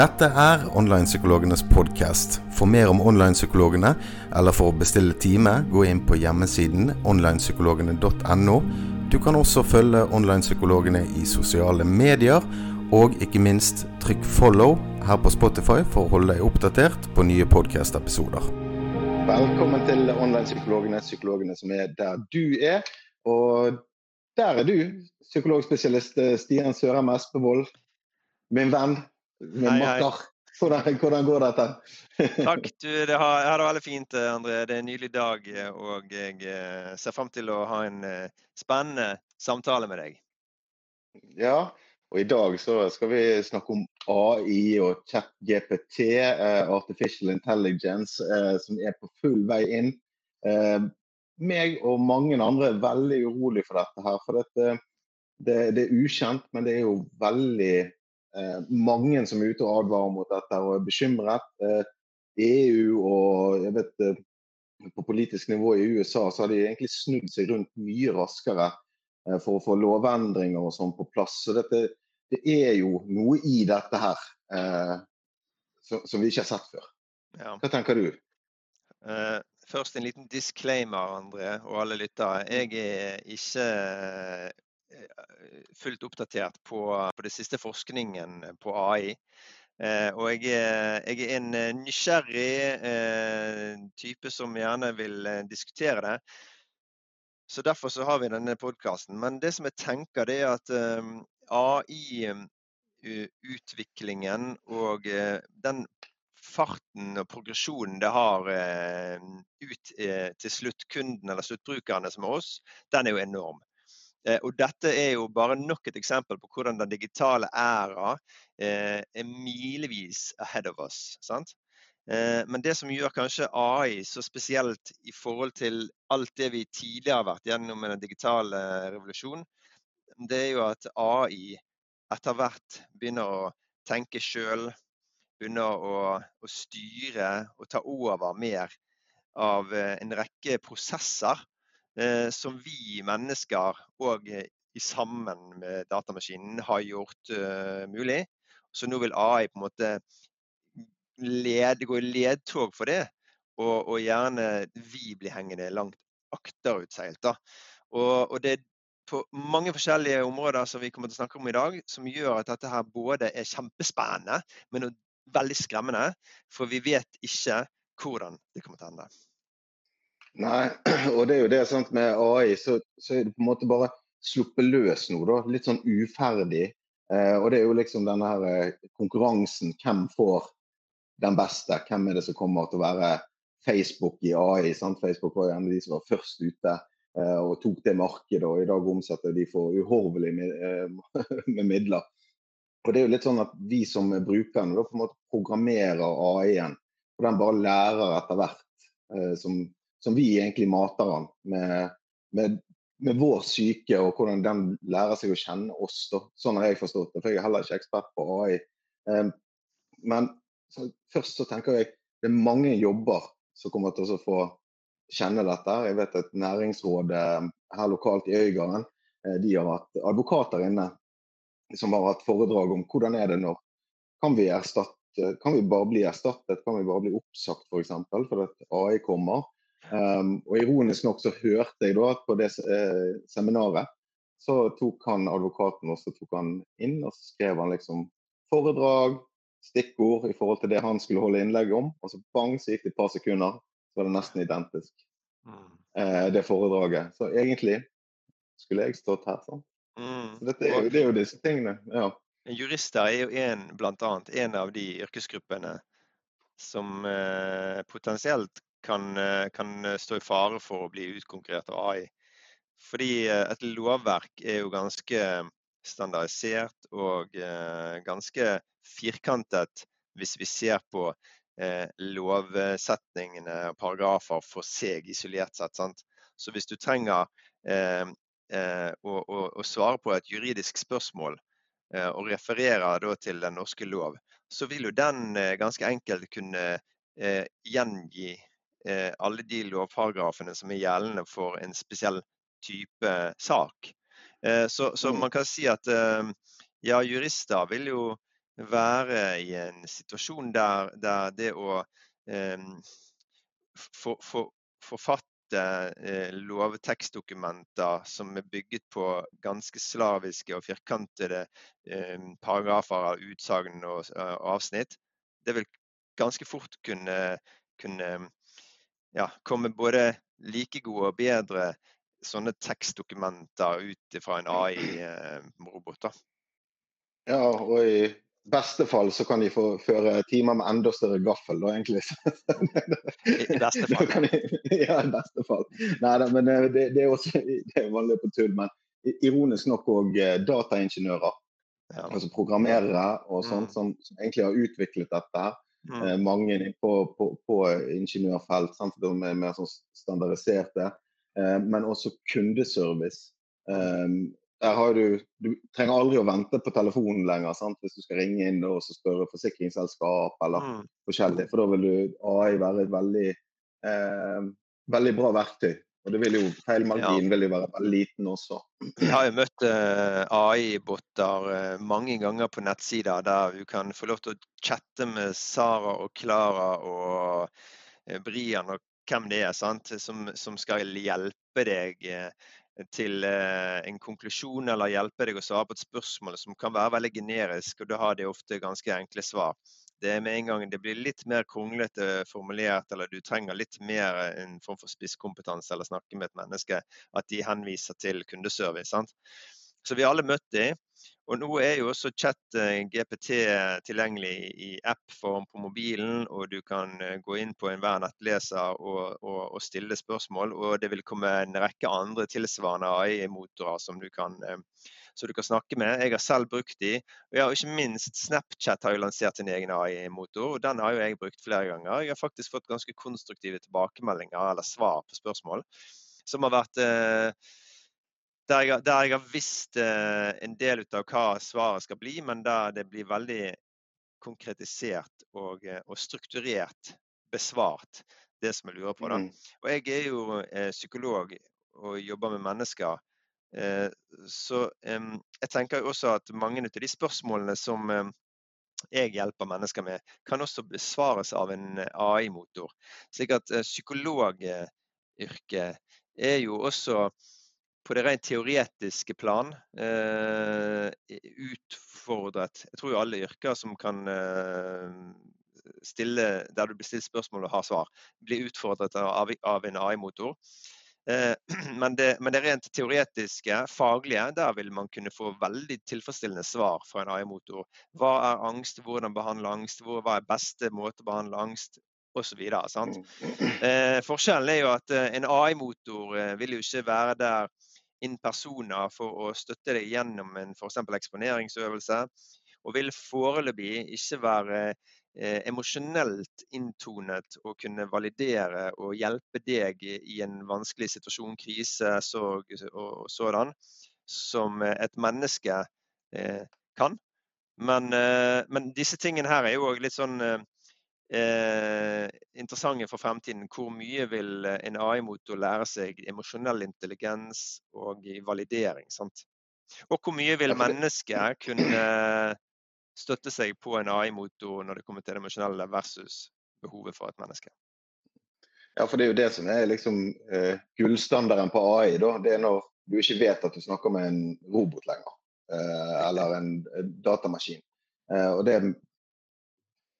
Dette er Online-psykologenes podkast. For mer om online-psykologene, eller for å bestille time, gå inn på hjemmesiden onlinepsykologene.no. Du kan også følge online-psykologene i sosiale medier, og ikke minst trykk 'follow' her på Spotify for å holde deg oppdatert på nye podkast-episoder. Velkommen til Online-psykologene, psykologene som er der du er. Og der er du, psykologspesialist Stian Sørheim Espevold, min venn med makker. Hvordan, hvordan, går dette? Takk. Du, det har, jeg har det veldig fint, André. Det er en nydelig dag, og jeg eh, ser frem til å ha en eh, spennende samtale med deg. Ja, og i dag så skal vi snakke om AI og chat-GPT, eh, artificial intelligence, som er på full vei inn. meg og mange andre er veldig urolig for dette her. For dette, det, det, er ukjent, men det er jo veldig eh, mange som er ute og advarer mot dette og er bekymret. Eh, EU og jeg vet eh, på politisk nivå i USA så har de egentlig snudd seg rundt mye raskere eh, for å få lovendringer og sånn på plass. Så dette, det er jo noe i dette her eh, som, som, vi ikke har sett før. Ja. Hva tenker du? Uh, først en liten disclaimer, André og alle lyttere. Jeg er ikke fullt oppdatert på, på det siste forskningen på AI. Eh, og jeg er, jeg er, en eh, nysgjerrig eh, type som gjerne vil eh, diskutere det. Så Derfor så har vi denne podkasten. Men det som jeg tenker, det er at eh, AI-utviklingen og eh, den farten og progresjonen det har ut til sluttkunden eller sluttbrukerne som er oss, den er jo enorm. Eh, og dette er jo bare nok et eksempel på hvordan den digitale æra eh, er milevis ahead of us. sant? Eh, men det som gjør kanskje AI så spesielt i forhold til alt det vi tidligere har vært gjennom med den digitale revolusjonen, det er jo at AI etter hvert begynner å tenke sjøl, begynner å, å, styre og ta over mer av en rekke prosesser som vi mennesker og eh, sammen med datamaskinen har gjort uh, mulig. Så nå vil AI på en måte led, gå i ledtog for det, og, og, gjerne vi blir hengende langt akterutseilt. Og, og, det er på mange forskjellige områder som vi kommer til å snakke om i dag, som gjør at dette her både er kjempespennende, men veldig skremmende. For vi vet ikke hvordan det kommer til å ende. Nei, og det er jo det sant med AI, så, så er det på en måte bare sluppet løs nå, da. Litt sånn uferdig. Eh, og det er jo liksom denne her eh, konkurransen. Hvem får den beste? Hvem er det som kommer til å være Facebook i AI? Sant? Facebook var jo en av de som var først ute eh, og tok det markedet. Og i dag omsetter de for uhorvelig med, eh, med, midler. Og det er jo litt sånn at vi som er brukerne da på en måte programmerer AI-en. Og den bare lærer etter hvert. Eh, som som vi egentlig mater han med, med, med, vår syke og hvordan den lærer seg å kjenne oss. Da. Sånn har jeg forstått det, for jeg er heller ikke ekspert på AI. Um, men så, først så tenker jeg det er mange jobber som kommer til å få kjenne dette. Jeg vet at Næringsrådet her lokalt i Øygarden eh, de har hatt advokater inne som har hatt foredrag om hvordan er det når kan vi, erstatte, kan vi bare bli erstattet, kan vi bare bli oppsagt f.eks. For fordi AI kommer. Um, og Ironisk nok så hørte jeg da at på det eh, seminaret så tok han advokaten og så tok han inn og så skrev han liksom foredrag, stikkord i forhold til det han skulle holde innlegg om. Og så bang, så gikk det et par sekunder, så var det nesten identisk. Mm. Eh, det foredraget. Så egentlig skulle jeg stått her. sånn. Mm. Så dette er jo, det er jo disse tingene. ja. Jurister er jo en, blant annet, en av de yrkesgruppene som eh, potensielt kan, eh, kan, eh, stå i fare for å bli utkonkurrert av AI. Fordi eh, et lovverk er jo ganske standardisert og ganske firkantet hvis vi ser på lovsetningene og paragrafer for seg isolert sett. Sant? Så hvis du trenger å, svare på et juridisk spørsmål og refererer da til den norske lov, så vil jo den ganske enkelt kunne gjengi alle de lovparagrafene som er gjeldende for en spesiell type sak. Eh, så, så, mm. man kan si at eh, ja, jurister vil jo være i en situasjon der, der det å eh, forfatte eh, lovtekstdokumenter som er bygget på ganske slaviske og firkantede eh, paragrafer av utsagn og, og avsnitt, det vil ganske fort kunne, kunne ja, komme både like gode og bedre sånne tekstdokumenter ut fra en AI-robot. Eh, ja, og i beste fall så kan de få føre timer med enda større gaffel, da egentlig. I beste fall. Ja, i beste fall. Nei da, men eh, det, det, er også det er vanlig på tull. Men ironisk nok òg eh, dataingeniører, ja. altså programmerere og sånn, som, som, egentlig har utviklet dette her. Mm. Eh, mange på, på, på ingeniørfelt, sant? de er mer sånn standardiserte. Eh, men også kundeservice. Der har du, du trenger aldri å vente på telefonen lenger sant? hvis du skal ringe inn og spørre forsikringsselskap eller mm. forskjellig. For da vil du AI være et veldig, eh, veldig bra verktøy. Og det vil jo, feilmarginen ja. vil jo være liten også. Jeg har jo møtt uh, AI-boter uh, mange ganger på nettsider der du kan få lov til å chatte med Sara og Klara og uh, Brian og hvem det er, sant? Som, som skal hjelpe deg til eh, en konklusjon eller hjelpe deg å svare på et spørsmål som kan være veldig generisk, og da har de ofte ganske enkle svar. Det er med en gang det blir litt mer kronglete formulert, eller du trenger litt mer en form for spisskompetanse eller snakke med et menneske, at de henviser til kundeservice. Sant? Så vi har alle møtt dem. Og nå er jo også chat eh, GPT tilgjengelig i app-form på mobilen, og du kan eh, gå inn på enhver nettleser og, og, og, stille spørsmål. Og det vil komme en rekke andre tilsvarende AI-motorer som, du kan, eh, som du kan snakke med. Jeg har selv brukt de. Og ja, ikke minst Snapchat har jo lansert sin egen AI-motor, og den har jo jeg brukt flere ganger. Jeg har faktisk fått ganske konstruktive tilbakemeldinger eller svar på spørsmål som har vært eh, der jeg, der jeg, har visst eh, en del ut av hva svaret skal bli, men der det blir veldig konkretisert og, eh, og strukturert besvart, det som jeg lurer på. Da. Mm. Og jeg er jo eh, psykolog og jobber med mennesker. Eh, så jeg tenker også at mange av de spørsmålene som jeg hjelper mennesker med, kan også besvares av en AI-motor. Slik at psykologyrket er jo også på det rent teoretiske plan eh, utfordret Jeg tror jo alle yrker som kan eh, stille der du blir stilt spørsmål og har svar, blir utfordret av, av en AI-motor. Eh, men, men, det rent teoretiske, faglige, der vil man kunne få veldig tilfredsstillende svar fra en AI-motor. Hva er angst, hvordan behandle angst, hva er beste måte å behandle angst, osv. Eh, forskjellen er jo at eh, en AI-motor eh, vil jo ikke være der inn personer for å støtte deg gjennom en f.eks. eksponeringsøvelse. Og vil foreløpig ikke være eh, emosjonelt inntonet å kunne validere og hjelpe deg i en vanskelig situasjon, krise, sorg og sådan, som et menneske eh, kan. Men, eh, men, disse tingene her er jo litt sånn eh, eh, interessante for fremtiden. Hvor mye vil eh, en AI-motor lære seg emosjonell intelligens og validering? Sant? Og hvor mye vil mennesket kunne støtte seg på en AI-motor når det kommer til det emosjonelle versus behovet for et menneske? Ja, for det er jo det som er liksom eh, gullstandarden på AI. Da. Det er når du ikke vet at du snakker med en robot lenger. Eh, eller en datamaskin. Eh, og det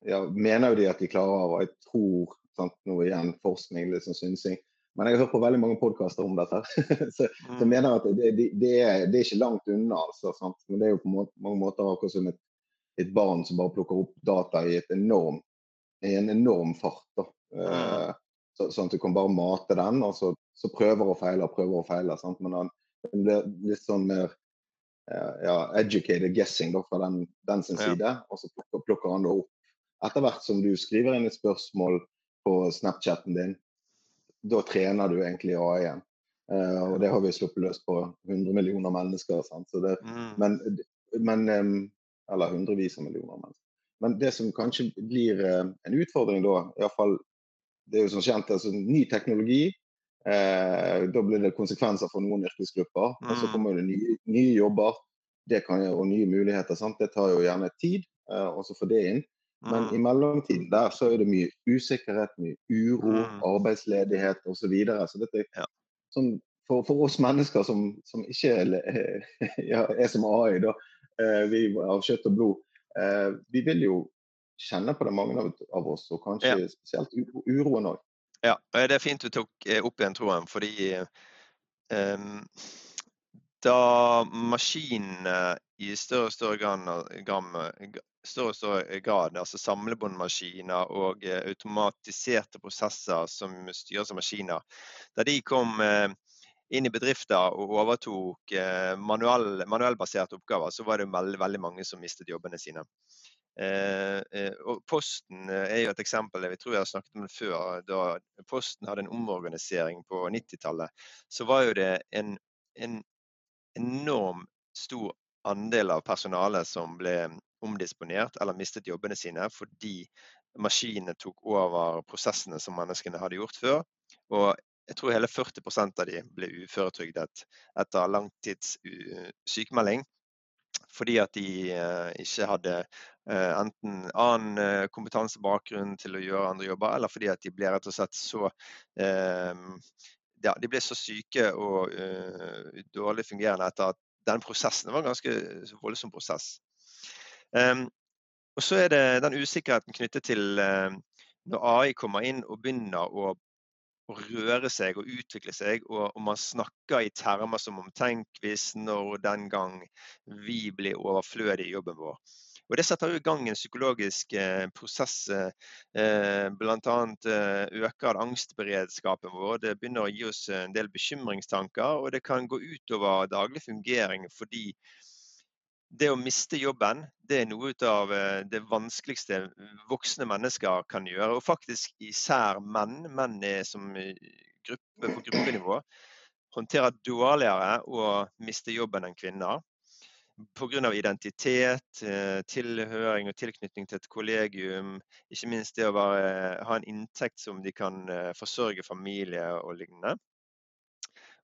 ja, mener jo de at de klarer og Jeg tror sant, nå igjen forskning, liksom synsing. Men jeg har hørt på veldig mange podkaster om dette. så, mm. så jeg mener at det, det, det, er, det, er, ikke langt unna. Altså, sant? Men det er jo på mange måter akkurat som et, et, barn som bare plukker opp data i, enorm, i en enorm fart. Da. Uh, så, sånn at du kan bare mate den, og så, så prøver og feiler, prøver og feiler. Sant? Men han blir litt sånn mer uh, ja, educated guessing da, fra den, den sin side. Ja. Og så plukker, plukker han det opp etter hvert som du skriver inn et spørsmål på Snapchaten din, da trener du egentlig AI-en. Uh, eh, og det har vi sluppet løs på 100 millioner mennesker. Det, mm. men, men, um, eller hundrevis av millioner mennesker. Men det som kanskje blir uh, en utfordring da, iallfall Det er jo som kjent altså, ny teknologi. Eh, da blir det konsekvenser for noen yrkesgrupper. Mm. Og så mm. kommer det nye, nye jobber kan, og nye muligheter. Sant? Det tar jo gjerne tid. eh, så få det inn. Men Mm. i mellomtiden der så er det mye usikkerhet, mye uro, Mm. arbeidsledighet osv. Så, videre. så dette Ja. sånn, for, for oss mennesker som, som ikke er, ja, er som AI, da, eh, vi av kjøtt og blod, eh, vi vil jo kjenne på det, mange av, av oss, og kanskje spesielt uroen òg. Ja, og det er fint du tok eh, opp igjen tråden, fordi ehm, da maskinene i større og større grad, større og større grad altså samlebåndmaskiner og eh, automatiserte prosesser som styres av maskiner, da de kom eh, inn i bedrifter og overtok eh, manuell, manuellbaserte oppgaver, så var det veldig, veldig mange som mistet jobbene sine. Eh, eh, og Posten eh, er jo et eksempel, jeg tror jeg har snakket om det før. Da Posten hadde en omorganisering på 90-tallet, så var jo det en, en enorm stor andel av personalet som ble omdisponert eller mistet jobbene sine fordi maskinene tok over prosessene som menneskene hadde gjort før. Og jeg tror hele 40% av de ble uføretrygdet etter langtidssykmelding. fordi at de eh, ikke hadde eh, enten annen eh, kompetansebakgrunn til å gjøre andre jobber, eller fordi at de ble rett og slett så ja, de ble så syke og dårlig fungerende etter at den prosessen var en ganske voldsom prosess. Em, og så er det den usikkerheten knyttet til når AI kommer inn og begynner å, å røre seg og utvikle seg, og, og man snakker i termer som om tenk hvis, når, den gang vi blir overflødige i jobben vår. Og Det setter i gang en psykologisk eh, prosess. Eh, Bl.a. Eh, øker angstberedskapen vår. Det begynner å gi oss en del bekymringstanker, og det kan gå utover daglig fungering fordi det å miste jobben det er noe av eh, det vanskeligste voksne mennesker kan gjøre. Og faktisk især menn. Menn er som eh, gruppe på gruppenivå håndterer dårligere å miste jobben enn kvinner. Pga. identitet, eh, tilhøring og tilknytning til et kollegium. Ikke minst det å være, ha en inntekt som de kan forsørge familie og lignende.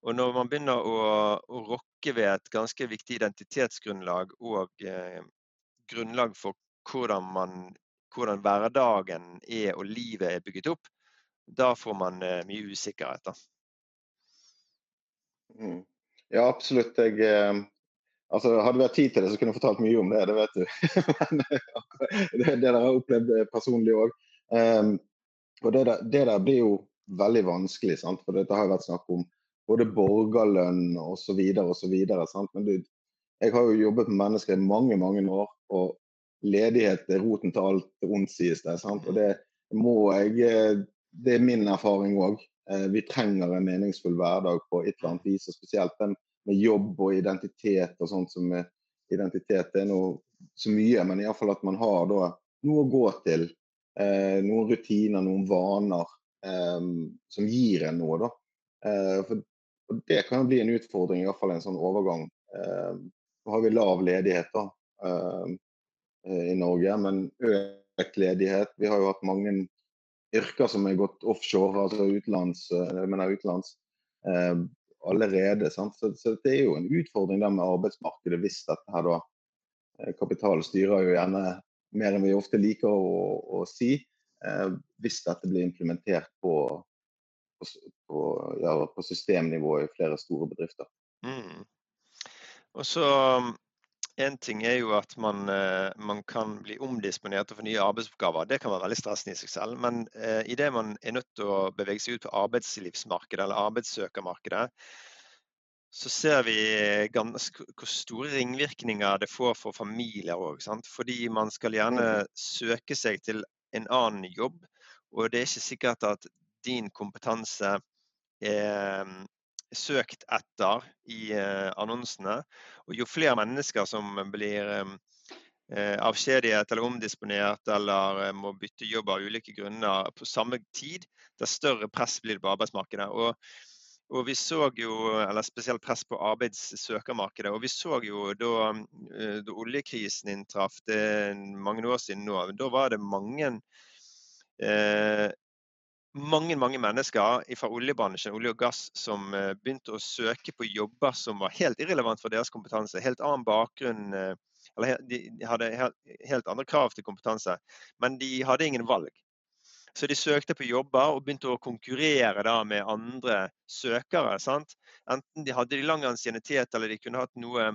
Og når man begynner å, å rokke ved et ganske viktig identitetsgrunnlag og eh, grunnlag for hvordan, man, hvordan hverdagen er og livet er bygget opp, da får man eh, mye usikkerhet. Mm. Ja, absolutt. Jeg, eh, altså, hadde vi vært tid til det, så kunne jeg fortalt mye om det, det vet du. Men eh, det, det der har jeg opplevd eh, personlig òg. og det der, det der blir jo veldig vanskelig, sant? for dette har jo vært snakk om både borgerlønn osv. osv. Men du, jeg har jo jobbet med mennesker i mange mange år, og ledighet er roten til alt ondt, sies det. Sant? Og det må jeg eh, Det er min erfaring òg. Vi trenger en meningsfull hverdag på et eller annet vis. og Spesielt den med jobb og identitet og sånt som identitet er noe så mye, men iallfall at man har da noe å gå til. Eh, noen rutiner, noen vaner eh, som gir en noe. da. Eh, for og Det kan jo bli en utfordring, i hvert fall en sånn overgang. Eh, nå har vi lav ledighet da, eh, i Norge, men økt ledighet. Vi har jo hatt mange yrker som er gått offshore, altså utenlands, mener utenlands eh, allerede. Sant? Så, så, det er jo en utfordring der med arbeidsmarkedet hvis dette her da Kapitalen styrer jo gjerne mer enn vi ofte liker å, å si, eh, hvis dette blir implementert på, på, ja, på, systemnivå i flere store bedrifter. Mm. Og så En ting er jo at man, man, kan bli omdisponert og få nye arbeidsoppgaver. Det kan være veldig stressende i seg selv. Men eh, idet man er nødt til å bevege seg ut på arbeidslivsmarkedet eller arbeidssøkermarkedet, så ser vi ganske, hvor store ringvirkninger det får for familier òg. Fordi man skal gjerne søke seg til en annen jobb, og det er ikke sikkert at din kompetanse er søkt etter i annonsene. Og jo flere mennesker som blir avskjediget eller omdisponert eller må bytte jobb av ulike grunner på samme tid, dess større press blir det på arbeidsmarkedet. Og, og vi så jo, eller Spesielt press på arbeidssøkermarkedet. og Vi så jo da, da oljekrisen inntraff, det mange år siden nå, da var det mange eh, mange mange mennesker fra oljebransjen olje og gass, som begynte å søke på jobber som var helt irrelevant for deres kompetanse. Helt annen bakgrunn Eller de hadde helt andre krav til kompetanse, men de hadde ingen valg. Så de søkte på jobber og begynte å konkurrere da med andre søkere. Sant? Enten de hadde de lang ansiennitet eller de kunne hatt noe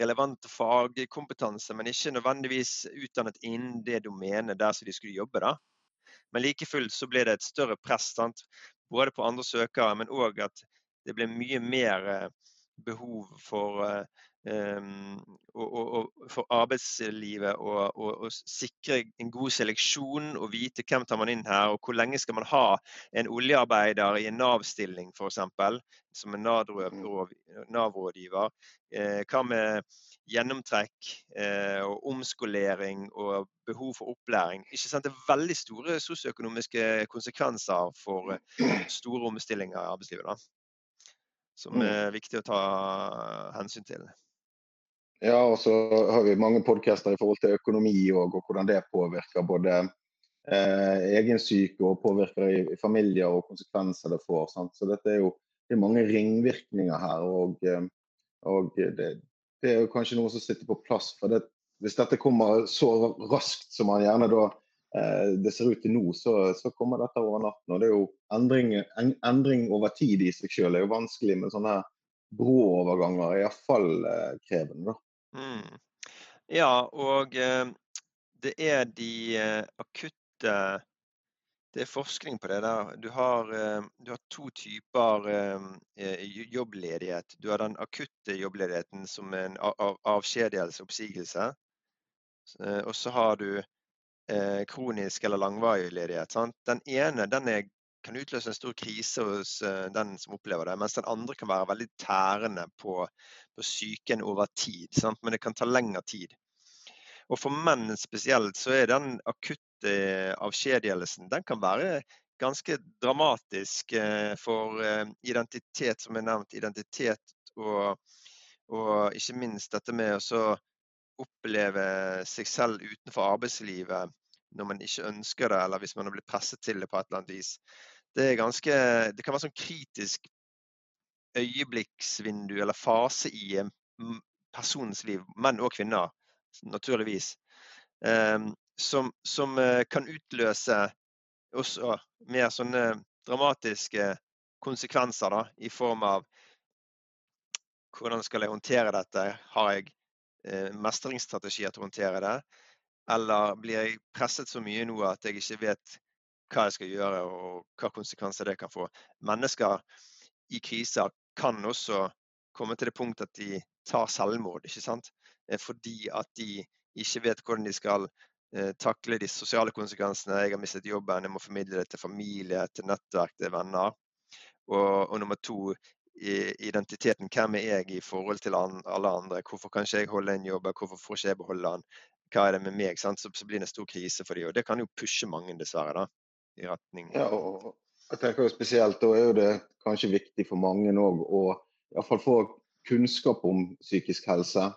relevant fagkompetanse, men ikke nødvendigvis utdannet innen det domenet der som de skulle jobbe. da. Men like fullt så blir det et større press, sant? både på andre søkere, men òg at det blir mye mer eh, behov for Um, og, og, og, for arbeidslivet å sikre en god seleksjon og vite hvem tar man inn her, og hvor lenge skal man ha en oljearbeider i en Nav-stilling f.eks. som en Nav-rådgiver. Eh, hva med gjennomtrekk eh, og omskolering og behov for opplæring. Ikke sant? Det er veldig store sosioøkonomiske konsekvenser for eh, store omstillinger i arbeidslivet. Da, som mm. er viktig å ta hensyn til. Ja, og så har vi mange podcaster i forhold til økonomi og, og hvordan det påvirker både eh, egen og påvirker i, familier og konsekvenser det får. Sant? Så dette er jo det er mange ringvirkninger her. Og, eh, og det, det, er jo kanskje noe som sitter på plass. for det, Hvis dette kommer så raskt som man gjerne da eh, det ser ut til nå, så, så, kommer dette over natten. og Det er jo endring, en, endring over tid i seg. Det er jo vanskelig med sånne brå overganger, iallfall eh, krevende. da. Mm. Ja, og eh, det er de eh, akutte Det er forskning på det der. Du har, eh, du har to typer jobbledighet. Du har den akutte jobbledigheten som en avskjedigelse, oppsigelse. Og så har du kronisk eller langvarig ledighet. Sant? Den ene den er, kan utløse en stor krise hos den som opplever det, mens den andre kan være veldig tærende på, på psyken over tid. Sant? Men det kan ta lengre tid. Og for menn spesielt så er den akutte avskjedigelsen den kan være ganske dramatisk eh, for eh, identitet, som er nevnt. Identitet og, og ikke minst dette med å oppleve seg selv utenfor arbeidslivet når man ikke ønsker det, eller hvis man har blitt presset til det på et eller annet vis. Det, ganske, det kan være sånn kritisk øyeblikksvindu eller fase i en persons liv, menn og kvinner, naturligvis, ehm, som, som eh, kan utløse også mer sånne dramatiske konsekvenser da, i form av hvordan skal jeg håndtere dette? Har jeg eh, mestringsstrategier til å håndtere det? Eller blir jeg presset så mye nå at jeg ikke vet hva jeg skal gjøre og hva konsekvenser det kan få? Mennesker i kriser kan også komme til det punkt at de tar selvmord. ikke sant? Eh, fordi at de ikke vet hvordan de skal eh, takle de sosiale konsekvensene. Jeg har mistet jobben, jeg må formidle det til familie, til nettverk, til venner. Og, og nummer to, identiteten. Hvem er jeg i forhold til alle andre? Hvorfor kan ikke jeg holde en jobb? Hvorfor får ikke jeg beholde den? Hva er det med meg? Så, så blir det en stor krise for dem. Og det kan jo pushe mange, dessverre, da, i retning ja, og, jeg tenker jo spesielt, Da er jo det kanskje viktig for mange òg å i hvert fall få kunnskap om psykisk helse.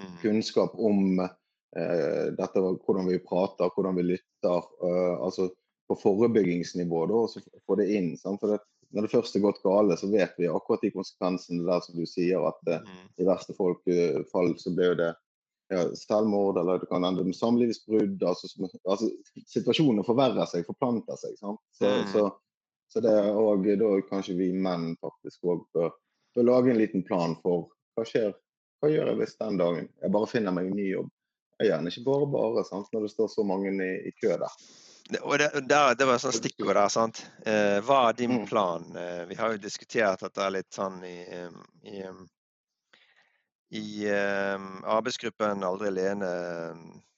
Mm. Kunnskap om eh, dette, hvordan vi prater, hvordan vi lytter. Eh, altså på forebyggingsnivå. da, og så få det inn. Sant? For det, Når det først er gått gale, så vet vi akkurat de konsekvensene der som du sier. At eh, mm. i verste folk, uh, fall så blir det ja, selvmord, eller det kan ende med samlivsbrudd. Altså, altså, situasjonen forverrer seg, forplanter seg. Sant? Så, mm. så så det er òg da kanskje vi menn faktisk òg bør, bør, lage en liten plan for hva skjer. Hva gjør jeg hvis den dagen jeg bare finner meg en ny jobb? Jeg gjerne ikke bare bare, sant? når det står så mange i, i kø der. Det, og det, der, det var et sånt stikkord der. sant? Eh, hva er din mm. plan? Eh, vi har jo diskutert dette litt sånn i, i, i, i arbeidsgruppen Aldri alene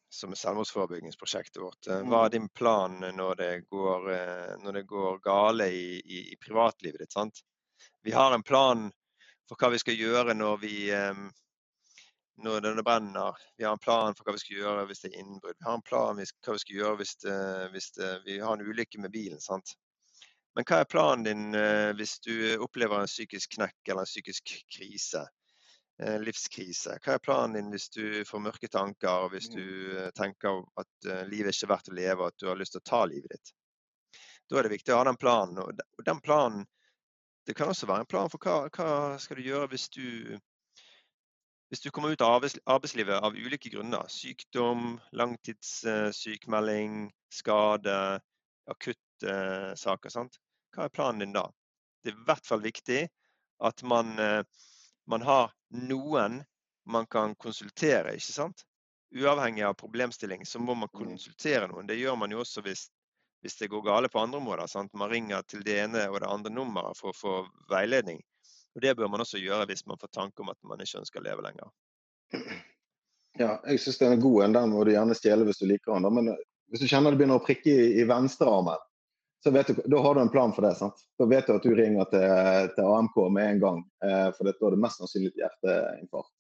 som er selvmordsforebyggingsprosjektet vårt. Eh, hva er mm. din plan når det går, eh, når det går gale i, i, i, privatlivet ditt? sant? Vi har en plan for hva vi skal gjøre når, vi, eh, når det brenner. Vi har en plan for hva vi skal gjøre hvis det er innbrudd. Vi har en plan for hva vi skal gjøre hvis, det, hvis det, vi har en ulykke med bilen. sant? Men hva er planen din hvis du opplever en psykisk knekk eller en psykisk krise? Eh, livskrise. Hva er planen din hvis du får mørke tanker, hvis du mm. eh, tenker at livet livet ikke er verdt å leve, og at du har lyst til å ta livet ditt? Da er det viktig å ha den planen. Og den planen Det kan også være en plan for hva, hva skal du gjøre hvis du hvis du kommer ut av arbeidslivet av ulike grunner, sykdom, langtidssykmelding, skade, akutte saker, sant? hva er planen din da? Det er i hvert fall viktig at man, eh, man har noen man kan konsultere, ikke sant? Uavhengig av problemstilling, så må man mm. konsultere noen. Det gjør man jo også hvis, hvis det går gale på andre områder. Sant? Man ringer til det ene og det andre nummeret for å få veiledning. Og Det bør man også gjøre hvis man får tanke om at man ikke ønsker å leve lenger. Ja, jeg syns den er god en. Den må du gjerne stjele hvis du liker den. Men eh, hvis du kjenner det begynner å prikke i, i venstrearmen, så vet du, da har du en plan for det. sant? Da vet du at du ringer til, til AMK med en gang. Eh, for da er det mest sannsynlig hjerteinfarkt.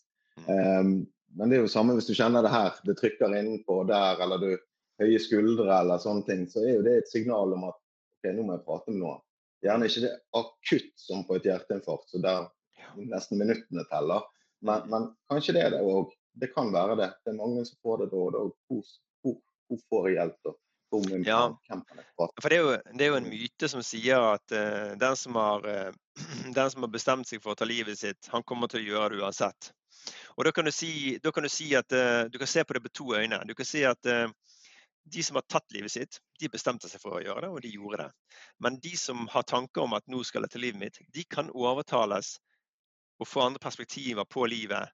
Um, men det er jo samme hvis du kjenner det her, det trykker innenpå der, eller du høye skuldre eller sånne ting, så er jo det et signal om at ok, nå må jeg prate med noen. Gjerne ikke det akutt som på et hjerteinfarkt, så der nesten minuttene teller. Men, men kanskje det er det òg. Det kan være det. Det er mange som får det da. og Hvor, hvor, hvor får jeg hjelp da? Ja, for det er, jo, det er, jo, en myte som sier at uh, den, som har, uh, den, som har, bestemt seg for å ta livet sitt, han kommer til å gjøre det uansett. Og Da kan du si, kan du si at uh, du kan se på det med to øyne. Du kan si at de som har tatt livet sitt, de bestemte seg for å gjøre det, og de gjorde det. Men de som har tanker om at nå skal jeg ta livet mitt, de kan overtales og få andre perspektiver på livet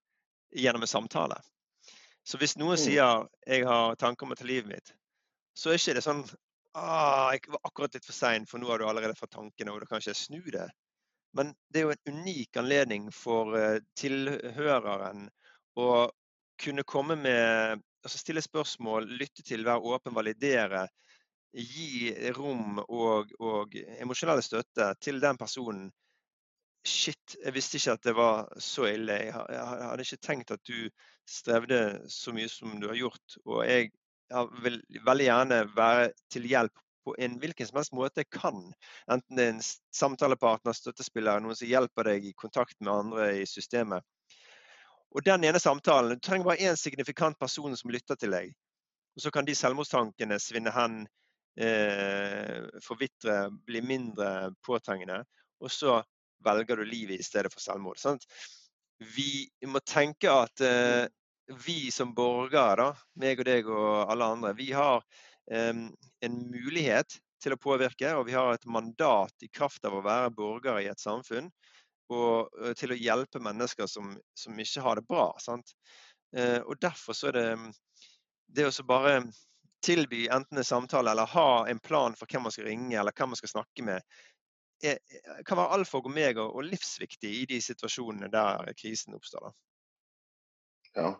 gjennom en samtale. Så hvis noen mm. sier 'jeg har tanker om å ta livet mitt', så er ikke det sånn ah, 'jeg var akkurat litt for sein, for nå har du allerede fått tankene', og da kan ikke snu det. Men det er jo en unik anledning for eh, tilhøreren å kunne komme med altså stille spørsmål, lytte til, være åpen, validere. Gi rom og, og emosjonell støtte til den personen. Shit, jeg visste ikke at det var så ille. Jeg hadde ikke tenkt at du strevde så mye som du har gjort. Og jeg vil veldig gjerne være til hjelp på en hvilken som helst måte jeg kan. Enten det er en samtalepartner, støttespiller, noen som hjelper deg i kontakt med andre i systemet. Og den ene samtalen Du trenger bare én signifikant person som lytter til deg. Og så kan de selvmordstankene svinne hen, eh, forvitre, bli mindre påtrengende. Og så velger du livet i stedet for selvmord. Sant? Vi må tenke at eh, vi som borgere, da, meg og deg og alle andre, vi har um, en mulighet til å påvirke, og vi har et mandat i kraft av å være borgere i et samfunn og til å hjelpe mennesker som, som ikke har det bra. Sant? Og derfor så er det det å bare tilby enten en samtale eller ha en plan for hvem man skal ringe eller hvem man skal snakke med, er, kan være alfa og omega og livsviktig i de situasjonene der krisen oppstår. Ja.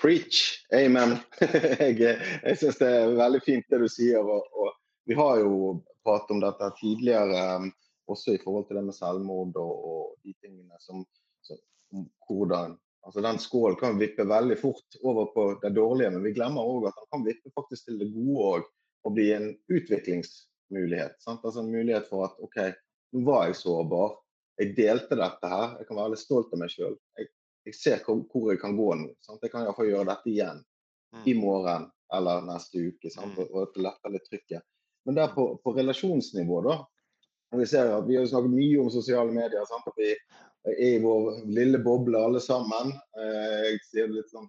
Preach. Amen. jeg jeg syns det er veldig fint det du sier. Og, og vi har jo pratet om dette tidligere også i forhold til det med selvmord og, og de tingene som, som hvordan altså Den skålen kan vippe veldig fort over på det dårlige, men vi glemmer òg at den kan vippe faktisk til det gode òg, og bli en utviklingsmulighet. Sant? Altså En mulighet for at OK, nå var jeg sårbar. Jeg delte dette her. Jeg kan være litt stolt av meg sjøl. Jeg, jeg, ser hvor, jeg kan gå nå. Sant? Jeg kan iallfall gjøre dette igjen mm. i morgen eller neste uke. Sant? Mm. Og, og lette litt trykket. Men der på, på relasjonsnivå, da, vi ser vi har snakket mye om sosiale medier. Sant? At vi er i vår lille boble alle sammen. Eh, jeg sier litt sånn,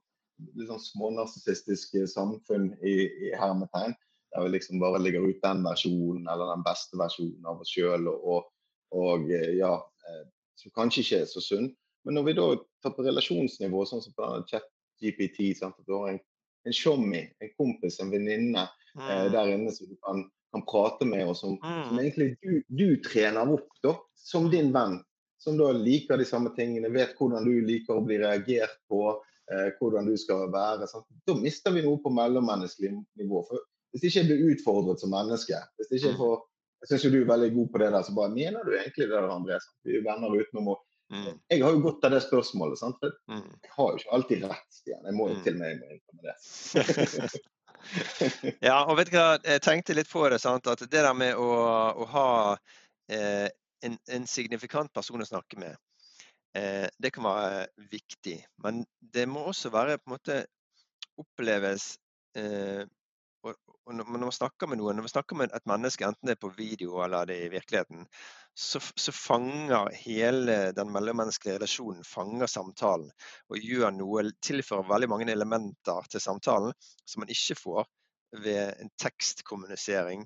litt sånn smånarsissistisk samfunn i, i hermetegn. Der vi liksom bare ligger ut den versjonen eller den beste versjonen av oss sjøl. Og, og, ja, eh, som kanskje ikke er så sunn. Men når vi da tar på relasjonsnivå, sånn som på chat-GPT, at du har en, en shommy, en kompis, en venninne mm. eh, der inne som du kan kan prate med, og som, mm. som egentlig du, du, trener opp da, som din venn. Som da liker de samme tingene, vet hvordan du liker å bli reagert på, eh, hvordan du skal være. Sant? Da mister vi noe på mellommenneskelig nivå. For hvis ikke jeg blir utfordret som menneske, hvis ikke jeg mm. får jeg syns du er veldig god på det der, så bare mener du egentlig det der, André? Vi er venner utenom å mm. Jeg har jo godt av det spørsmålet, sant? for mm. jeg har jo ikke alltid rett, Stian. Jeg må jo mm. til meg med det. ja, og vet du hva, jeg tenkte litt på det. Sant? At det der med å, å ha eh, en, en, signifikant person å snakke med, eh, det kan være viktig. Men det må også være på en måte oppleves eh, og, når man snakker med noen, når man snakker med et menneske, enten det er på video eller det er i virkeligheten, så, så fanger hele den mellommenneskelige relasjonen fanger samtalen og gjør noe, tilfører veldig mange elementer til samtalen som man ikke får ved en tekstkommunisering,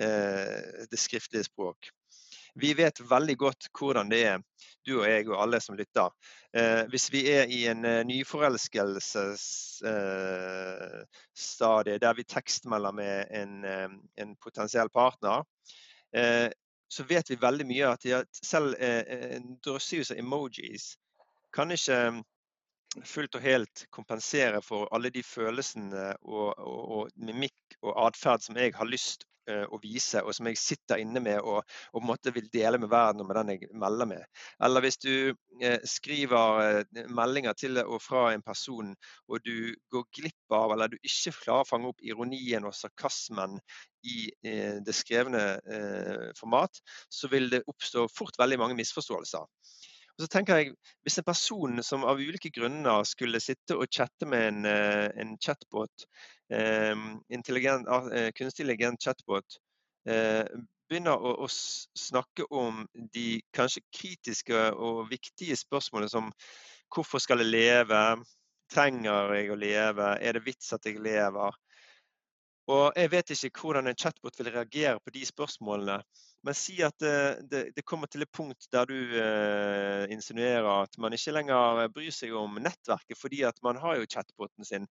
eh, det skriftlige språk. Vi vet veldig godt hvordan det er, du og jeg og alle som lytter. Eh, hvis vi er i en eh, nyforelskelsesstadie eh, der vi tekstmelder med en, eh, en potensiell partner, eh, så vet vi veldig mye at selv eh, en drøssevis av emojis kan ikke fullt og helt kompensere for alle de følelsene og, og, og mimikk og atferd som jeg har lyst uh, å vise, og som jeg sitter inne med og, og måte vil dele med verden og med den jeg melder med. Eller hvis du uh, skriver uh, meldinger til og fra en person, og du går glipp av, eller du ikke klarer å fange opp ironien og sarkasmen i det skrevne format, så vil det oppstå fort veldig mange misforståelser. Og så tenker jeg, Hvis en person som av ulike grunner skulle sitte og chatte med en, eh, en chatbot, eh, intelligent, eh, kunstig intelligent chatbot, begynner å, å, snakke om de kanskje kritiske og viktige spørsmålene som hvorfor skal jeg leve? Trenger jeg å leve? Er det vits at jeg lever? Og Jeg vet ikke hvordan en chatbot vil reagere på de spørsmålene. Men si at det, det, det kommer til et punkt der du eh, insinuerer at man ikke lenger bryr seg om nettverket fordi at man har jo chatboten sin.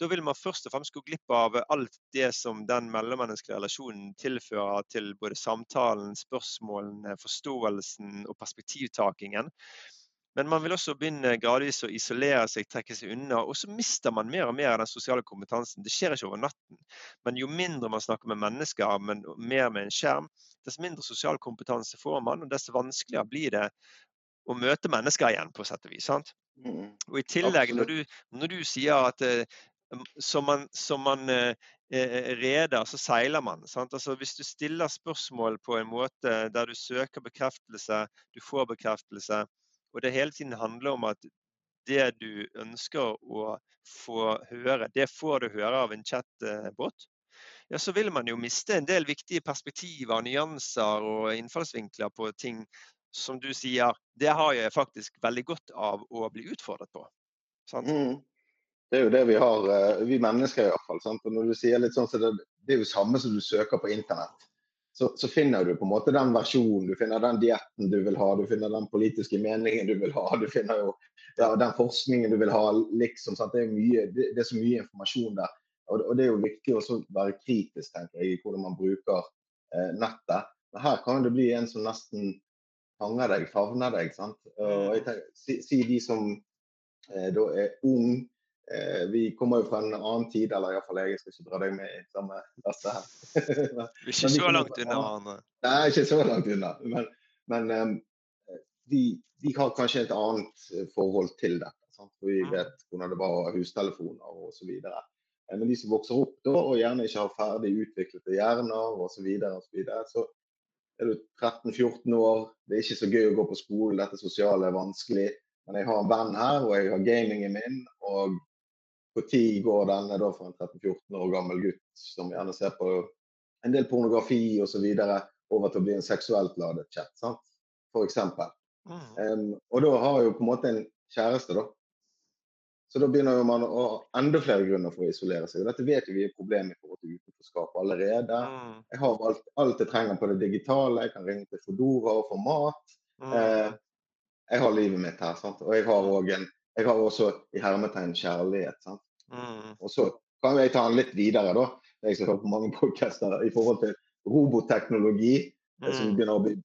Da vil man først og fremst gå glipp av alt det som den mellommenneskelige relasjonen tilfører til både samtalen, spørsmålene, forståelsen og perspektivtakingen. Men man vil også begynne gradvis å isolere seg, trekke seg unna. Og så mister man mer og mer av den sosiale kompetansen. Det skjer ikke over natten. Men jo mindre man snakker med mennesker, men mer med en skjerm, dess mindre sosial kompetanse får man, og dess vanskeligere blir det å møte mennesker igjen, på sett og vis. sant? Mm. Og I tillegg, når du, når du sier at eh, som man, som man eh, eh, reder, så seiler man. Altså, hvis du stiller spørsmål på en måte der du søker bekreftelse, du får bekreftelse, og det hele tiden handler om at det du ønsker å få høre, det får du høre av en chatbot. Ja, så vil man jo miste en del viktige perspektiver, nyanser og innfallsvinkler på ting som du sier, det har jeg faktisk veldig godt av å bli utfordret på. Mm. Det er jo det vi har, eh, vi mennesker iallfall. Når du sier litt sånn, så det, det er jo samme som du søker på internett så, så, finner du på en måte den versjonen, du finner den dietten du vil ha, du finner den politiske meningen du vil ha, du finner jo ja, den forskningen du vil ha. liksom, det er, mye, det, det, er så mye informasjon der. Og, og Det er jo viktig å være kritisk tenker jeg, i hvordan man bruker eh, nettet. Men her kan det bli en som nesten fanger deg, favner deg. sant? Og jeg tenker, si, si de som eh, da er ung, Eh, vi kommer jo fra en annen tid, eller iallfall jeg skal ikke dra deg med i samme laste her. men, vi ikke så langt unna hverandre. Nei, ikke så langt unna. Men, men um, de, de, har kanskje et annet eh, forhold til dette. Sant? For vi mm. vet hvordan det var å ha hustelefoner osv. Eh, men de som vokser opp da, og gjerne ikke har ferdig utviklede hjerner osv., så, videre, og så, videre, så er du 13-14 år, det er ikke så gøy å gå på skolen, dette sosiale er vanskelig. Men jeg har en venn her, og jeg har gamingen min. og når går denne da for en 13-14 år gammel gutt som gjerne ser på en del pornografi osv. over til å bli en seksuelt ladet chat, sant? for eksempel. Mm. Um, og da har jo på en måte en kjæreste, da. Så da begynner jo man å ha enda flere grunner for å isolere seg. og Dette vet jo vi er problemet i forhold til utenforskap allerede. Mm. Jeg har alt, alt, jeg trenger på det digitale. Jeg kan ringe til Fodora og få mat. Mm. Uh, jeg har livet mitt her. sant? Og jeg har òg en jeg har også i hermetegn kjærlighet. sant? Mm. Og så kan jeg ta den litt videre, da. Jeg som hører på mange podkaster i forhold til robotteknologi, mm. som begynner å bli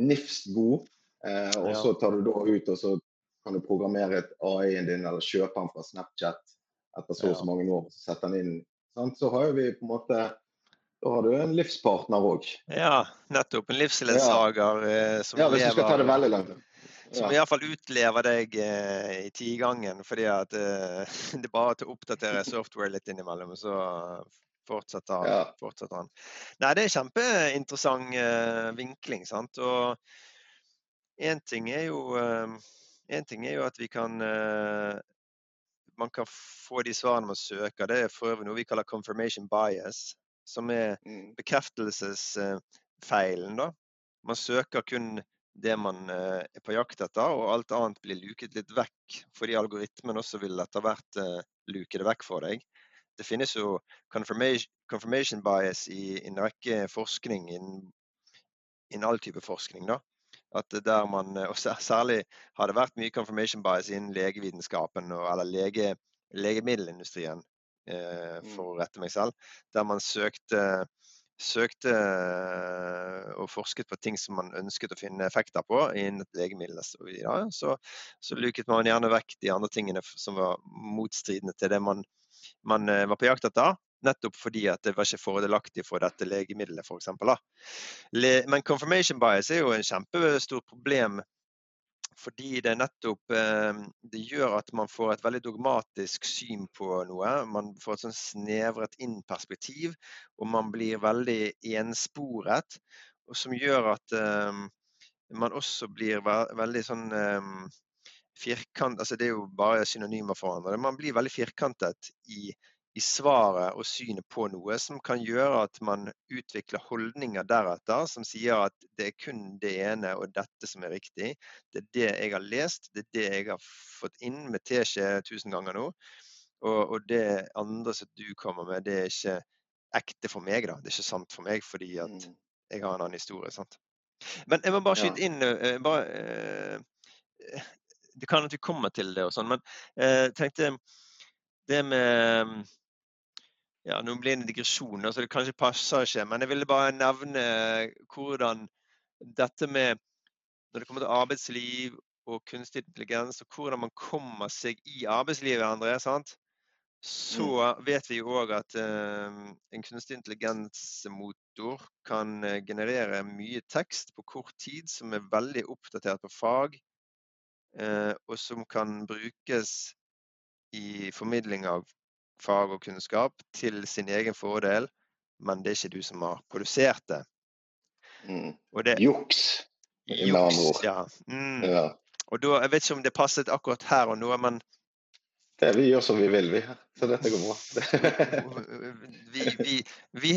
nifst god. Eh, og ja. så tar du da ut og så kan du programmere et AI-en din eller kjøpe den fra Snapchat etter så og så mange år. Så setter den inn. Sant? Så har vi på en måte da har du en livspartner òg. Ja, nettopp. En livsledsager ja. som lever ja, hvis du skal ta det veldig langt. Som ja. iallfall utlever deg eh, i tigangen, fordi at eh, det er bare til å oppdatere software litt innimellom, så fortsetter, ja. fortsetter han. Nei, det er kjempeinteressant eh, vinkling, sant. Og én ting er jo eh, en ting er jo at vi kan eh, man kan få de svarene man søker. Det er for øvrig noe vi kaller confirmation bias. som er Mm. bekreftelsesfeilen, da. Man søker kun det man eh, er på jakt etter, og alt annet blir luket litt vekk. Fordi algoritmen også vil etter hvert eh, luke det vekk for deg. Det finnes jo confirmation, confirmation bias i, en rekke forskning, innen innen all type forskning. da. At der man, eh, og Særlig har det vært mye confirmation bias innen legevitenskapen og, eller lege, legemiddelindustrien, eh, for å rette meg selv. Der man søkte, søkte eh, og forsket på ting som man ønsket å finne effekter på innen et legemiddel. Så, så, luket man gjerne vekk de andre tingene som var motstridende til det man, man eh, var på jakt etter. Nettopp fordi at det var ikke fordelaktig for dette legemiddelet, f.eks. Men confirmation bias er jo en kjempestort problem. Fordi det nettopp eh, det gjør at man får et veldig dogmatisk syn på noe. Man får et sånn snevret inn perspektiv, og man blir veldig ensporet. Og som gjør at eh, man også blir ve veldig sånn eh, firkant... Altså det er jo bare synonymer for hverandre. Man blir veldig firkantet i, i svaret og synet på noe, som kan gjøre at man utvikler holdninger deretter som sier at det er kun det ene og dette som er riktig. Det er det jeg har lest, det er det jeg har fått inn med teskje tusen ganger nå. Og, og det andre som du kommer med, det er ikke ekte for meg, da. Det er ikke sant for meg fordi at Mm. jeg har en annen historie. sant? Men jeg må bare skyte inn eh, bare, eh, Det kan at vi kommer til det og sånn, men eh, jeg tenkte det med ja, Nå blir det en digresjon, så det kanskje passer ikke. Men jeg ville bare nevne hvordan dette med Når det kommer til arbeidsliv og kunstig intelligens, og hvordan man kommer seg i arbeidslivet, André, sant? så vet vi jo òg at uh, en kunstig intelligensmotor kan eh, generere mye tekst på kort tid, som er veldig oppdatert på fag, uh, og som kan brukes i formidling av fag og kunnskap til sin egen fordel, men det er ikke du som har produsert det. Mm. Og det Juks. med andre ord. Ja. Mm. Ja. Og da, jeg vet ikke om det passet akkurat her og nå, men Det, vi gjør som vi vil, vi. Så dette går bra. vi, vi, vi,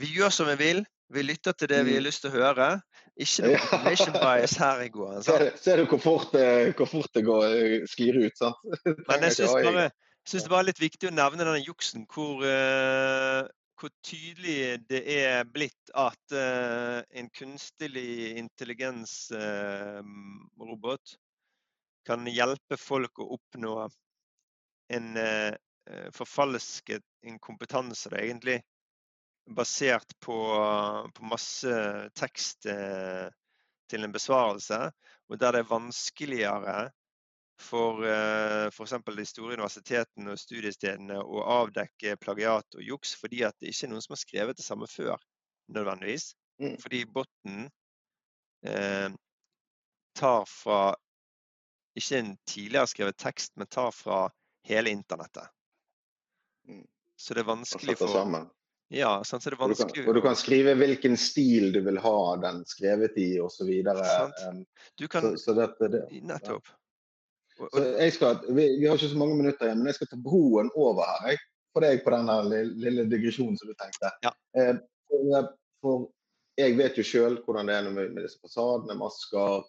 vi gjør som vi vil. Vi lytter til det vi har Mm. lyst til å høre. Ikke noe confirmation bias her i går. Ser, ser du hvor fort, hvor fort det går eh, sklir ut? sant? Men jeg synes syns bare, jeg synes det var litt viktig å nevne denne juksen, hvor, eh, hvor tydelig det er blitt at eh, en kunstig intelligensrobot kan hjelpe folk å oppnå en eh, eh, forfalsket en kompetanse, da, egentlig. Basert på, på masse tekst eh, til en besvarelse, og der det er vanskeligere for uh, f.eks. de store universitetene og studiestedene å avdekke plagiat og juks, fordi at det ikke er noen som har skrevet det samme før, nødvendigvis. Mm. Fordi botten eh, tar fra ikke en tidligere skrevet tekst, men tar fra hele internettet. Mm. Så det er vanskelig for. Ja, sånn, så det er Og du, kan, og du kan skrive hvilken stil du vil ha den skrevet i, osv. Så, Um, så, kan så dette, det. Nettopp. Så jeg skal, vi, vi har ikke så mange minutter igjen, men jeg skal ta broen over her. Jeg, for deg på den lille, digresjonen som du tenkte. Ja. Eh, for, jeg vet jo sjøl hvordan det er med, med disse fasadene, masker,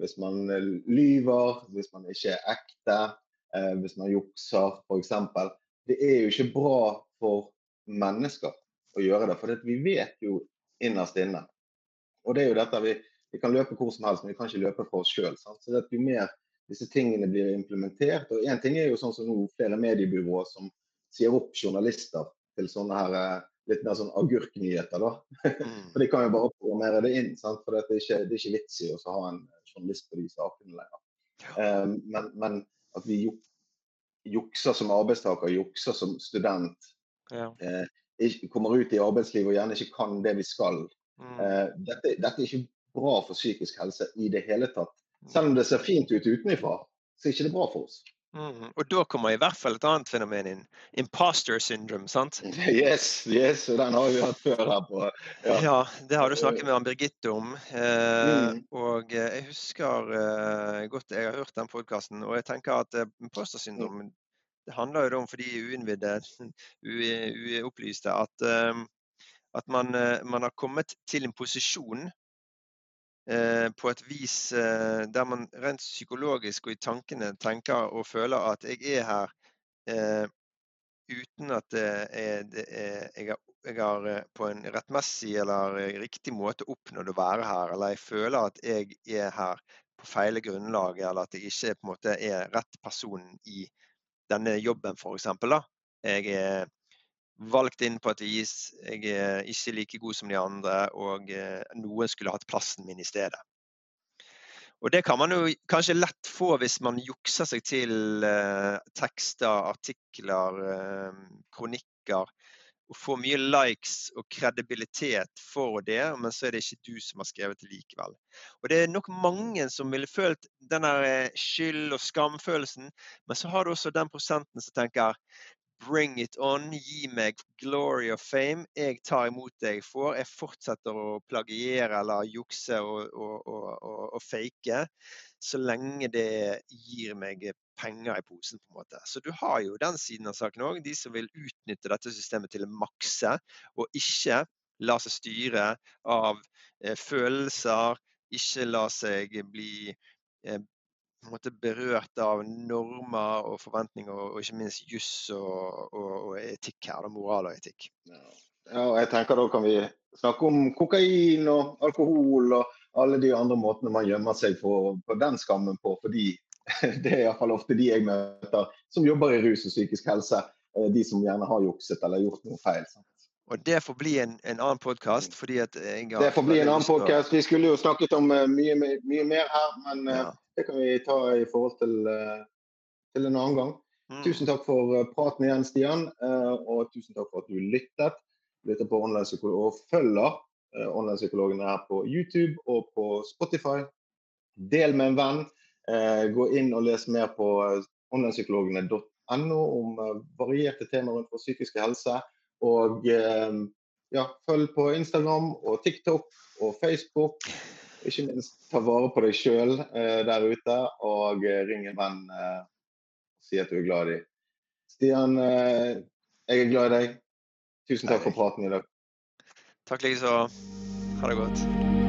hvis man eh, lyver, hvis man ikke er ekte, eh, hvis man jukser f.eks. Det er jo ikke bra for mennesker å gjøre det, for vi vet jo innerst inne. Og det er jo dette vi, vi kan løpe hvor som helst, men vi kan ikke løpe for oss sjøl. Så det at jo mer disse tingene blir implementert. Og én ting er jo sånn som nå flere mediebyråer som sier opp journalister til sånne her eh, litt mer sånn agurknyheter, da. mm, For de kan jo bare programmere det inn, sant? for det er, ikke, det er ikke vits i å ha en journalist på de sakene lenger. Um, men, men at vi juk, jukser som arbeidstaker, jukser som student, ja. eh, ikke, kommer ut i arbeidslivet og gjerne ikke kan det vi skal. Mm, Eh, dette, dette er ikke bra for psykisk helse i det hele tatt. Selv om det ser fint ut utenfra, så er det ikke bra for oss. mm. Og da kommer i hvert fall et annet fenomen inn. Imposter syndrome, sant? Yes, yes, den har vi hatt før her på Ja, ja. det har du snakket med Ann Birgitte om. Eh, Mm. Og eh, jeg husker eh, godt jeg har hørt den podkasten, og jeg tenker at eh, imposter syndrom det handler jo om for de uinnvidde, uopplyste, at eh, At man, man har kommet til en posisjon på et vis eh, der man rent psykologisk og i tankene tenker og føler at jeg er her eh, uten at jeg, har, jeg, har, eh, på en rettmessig eller riktig måte oppnådd å være her, eller jeg føler at jeg er her på feil grunnlag, eller at jeg ikke på en måte er rett person i denne jobben, f.eks. Jeg er valgt inn på et vis, jeg er ikke like god som de andre, og eh, noen skulle hatt plassen min i stedet. Og Det kan man jo kanskje lett få hvis man jukser seg til eh, tekster, artikler, eh, kronikker. Og får mye likes og kredibilitet for det, men så er det ikke du som har skrevet det likevel. Og Det er nok mange som ville følt den eh, skyld- og skamfølelsen, men så har du også den prosenten som tenker Bring it on, gi meg glory of fame. Jeg tar imot det jeg får. Jeg fortsetter å plagiere eller jukse og, og, og, og, fake så lenge det gir meg penger i posen. på en måte. Så du har jo den siden av saken òg. De som vil utnytte dette systemet til å makse, og ikke la seg styre av eh, følelser, ikke la seg bli eh, på en måte berørt av normer og forventninger, og ikke minst juss og, og, og, etikk her, da, moral og etikk. Ja. og jeg tenker Da kan vi snakke om kokain og alkohol og alle de andre måtene man gjemmer seg på, for den skammen på. fordi det er iallfall ofte de jeg møter som jobber i rus og psykisk helse. Eh, de som gjerne har jukset eller gjort noe feil. Sant? Og det får bli en, en annen podkast. Det får bli en annen podkast. Vi skulle jo snakket om uh, mye, mye, mer her, men uh, ja. det kan vi ta i forhold til, til en annen gang. Mm. Tusen takk for praten igjen, Stian. og tusen takk for at du lyttet. Lytter på online og følger online-psykologene her på YouTube og på Spotify. Del med en venn. gå inn og les mer på onlinepsykologene.no om varierte temaer rundt vår psykiske helse. Og eh, ja, følg på Instagram og TikTok og Facebook. Ikke minst ta vare på deg sjøl eh, der ute, og eh, ring en venn eh, og si at du er glad i dem. Stian, eh, jeg er glad i deg. Tusen takk for praten i dag. Takk likeså. Ha det godt.